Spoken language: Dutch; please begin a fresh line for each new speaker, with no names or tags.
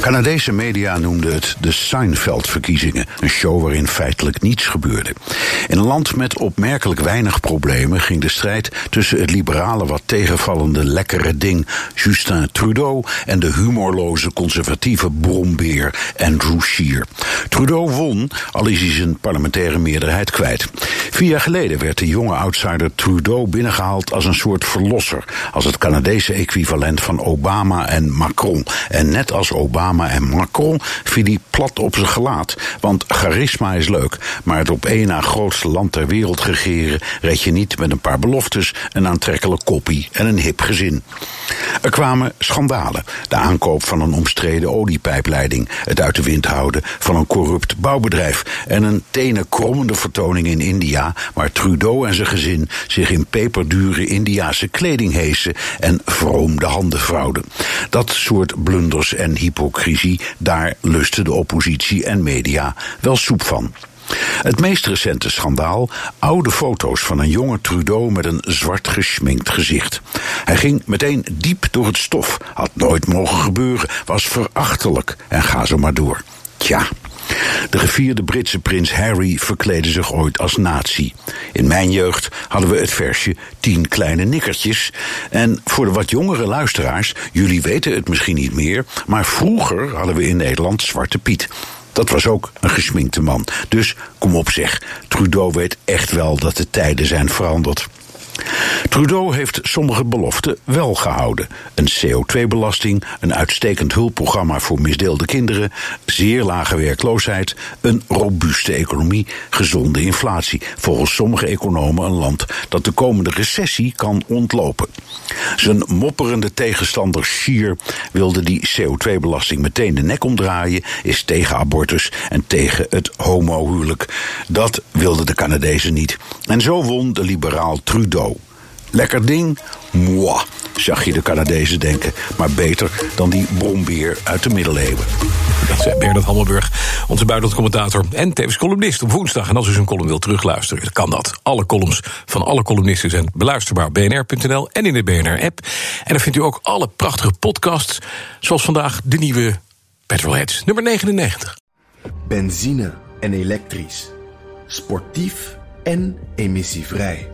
Canadese media noemden het de Seinfeld-verkiezingen. Een show waarin feitelijk niets gebeurde. In een land met opmerkelijk weinig problemen ging de strijd tussen het liberale wat tegenvallende lekkere ding Justin Trudeau en de humorloze conservatieve brombeer Andrew Scheer. Trudeau won, al is hij zijn parlementaire meerderheid kwijt. Vier jaar geleden werd de jonge outsider Trudeau binnengehaald als een soort verlosser, als het Canadese equivalent van Obama en Macron. En net als Obama en Macron viel hij plat op zijn gelaat. Want charisma is leuk, maar het op één na grootste land ter wereld regeren red je niet met een paar beloftes, een aantrekkelijk koppie en een hip gezin. Er kwamen schandalen. De aankoop van een omstreden oliepijpleiding, het uit de wind houden van een corrupt bouwbedrijf en een tenenkrommende vertoning in India waar Trudeau en zijn gezin zich in peperdure Indiase kleding heesen en vroom de handen vrouwden. Dat soort blunders en hypocrisie, daar lusten de oppositie en media wel soep van. Het meest recente schandaal: oude foto's van een jonge Trudeau met een zwart geschminkt gezicht. Hij ging meteen diep door het stof. Had nooit mogen gebeuren, was verachtelijk en ga zo maar door. Tja. De gevierde Britse prins Harry verkleedde zich ooit als nazi. In mijn jeugd hadden we het versje Tien kleine nikkertjes. En voor de wat jongere luisteraars, jullie weten het misschien niet meer, maar vroeger hadden we in Nederland Zwarte Piet. Dat was ook een gesminkte man. Dus kom op zeg, Trudeau weet echt wel dat de tijden zijn veranderd. Trudeau heeft sommige beloften wel gehouden. Een CO2-belasting, een uitstekend hulpprogramma voor misdeelde kinderen, zeer lage werkloosheid, een robuuste economie, gezonde inflatie. Volgens sommige economen een land dat de komende recessie kan ontlopen. Zijn mopperende tegenstander Scheer wilde die CO2-belasting meteen de nek omdraaien, is tegen abortus en tegen het homohuwelijk. Dat wilden de Canadezen niet. En zo won de liberaal Trudeau. Lekker ding? Moi, zag je de Canadezen denken. Maar beter dan die brombeer uit de middeleeuwen.
Dat zei Bernard Hammelburg, onze buitenlandcommentator en tevens columnist op woensdag. En als u zijn column wilt terugluisteren, kan dat. Alle columns van alle columnisten zijn beluisterbaar op bnr.nl en in de BNR-app. En dan vindt u ook alle prachtige podcasts, zoals vandaag de nieuwe Petrolheads, nummer 99.
Benzine en elektrisch. Sportief en emissievrij.